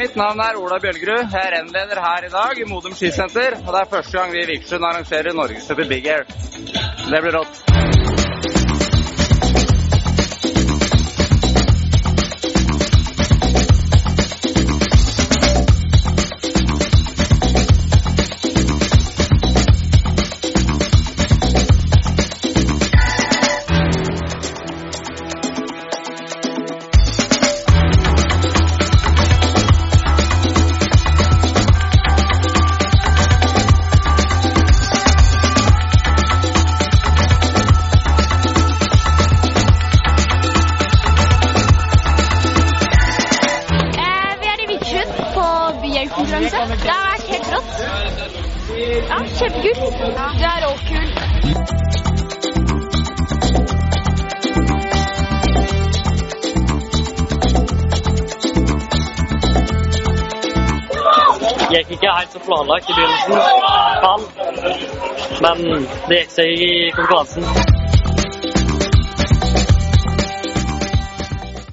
Mitt navn er Ola Bjølgerud. Jeg er rennleder her i dag i Modum skisenter. Og det er første gang vi i Vikersund arrangerer Norgescup i Big Air. Det blir rått. Byhjelpkonkurranse. Det har vært helt rått. Ja, kjempekult. Det er råkult. gikk ikke helt så planlagt i begynnelsen. Men det gikk seg i konkurransen.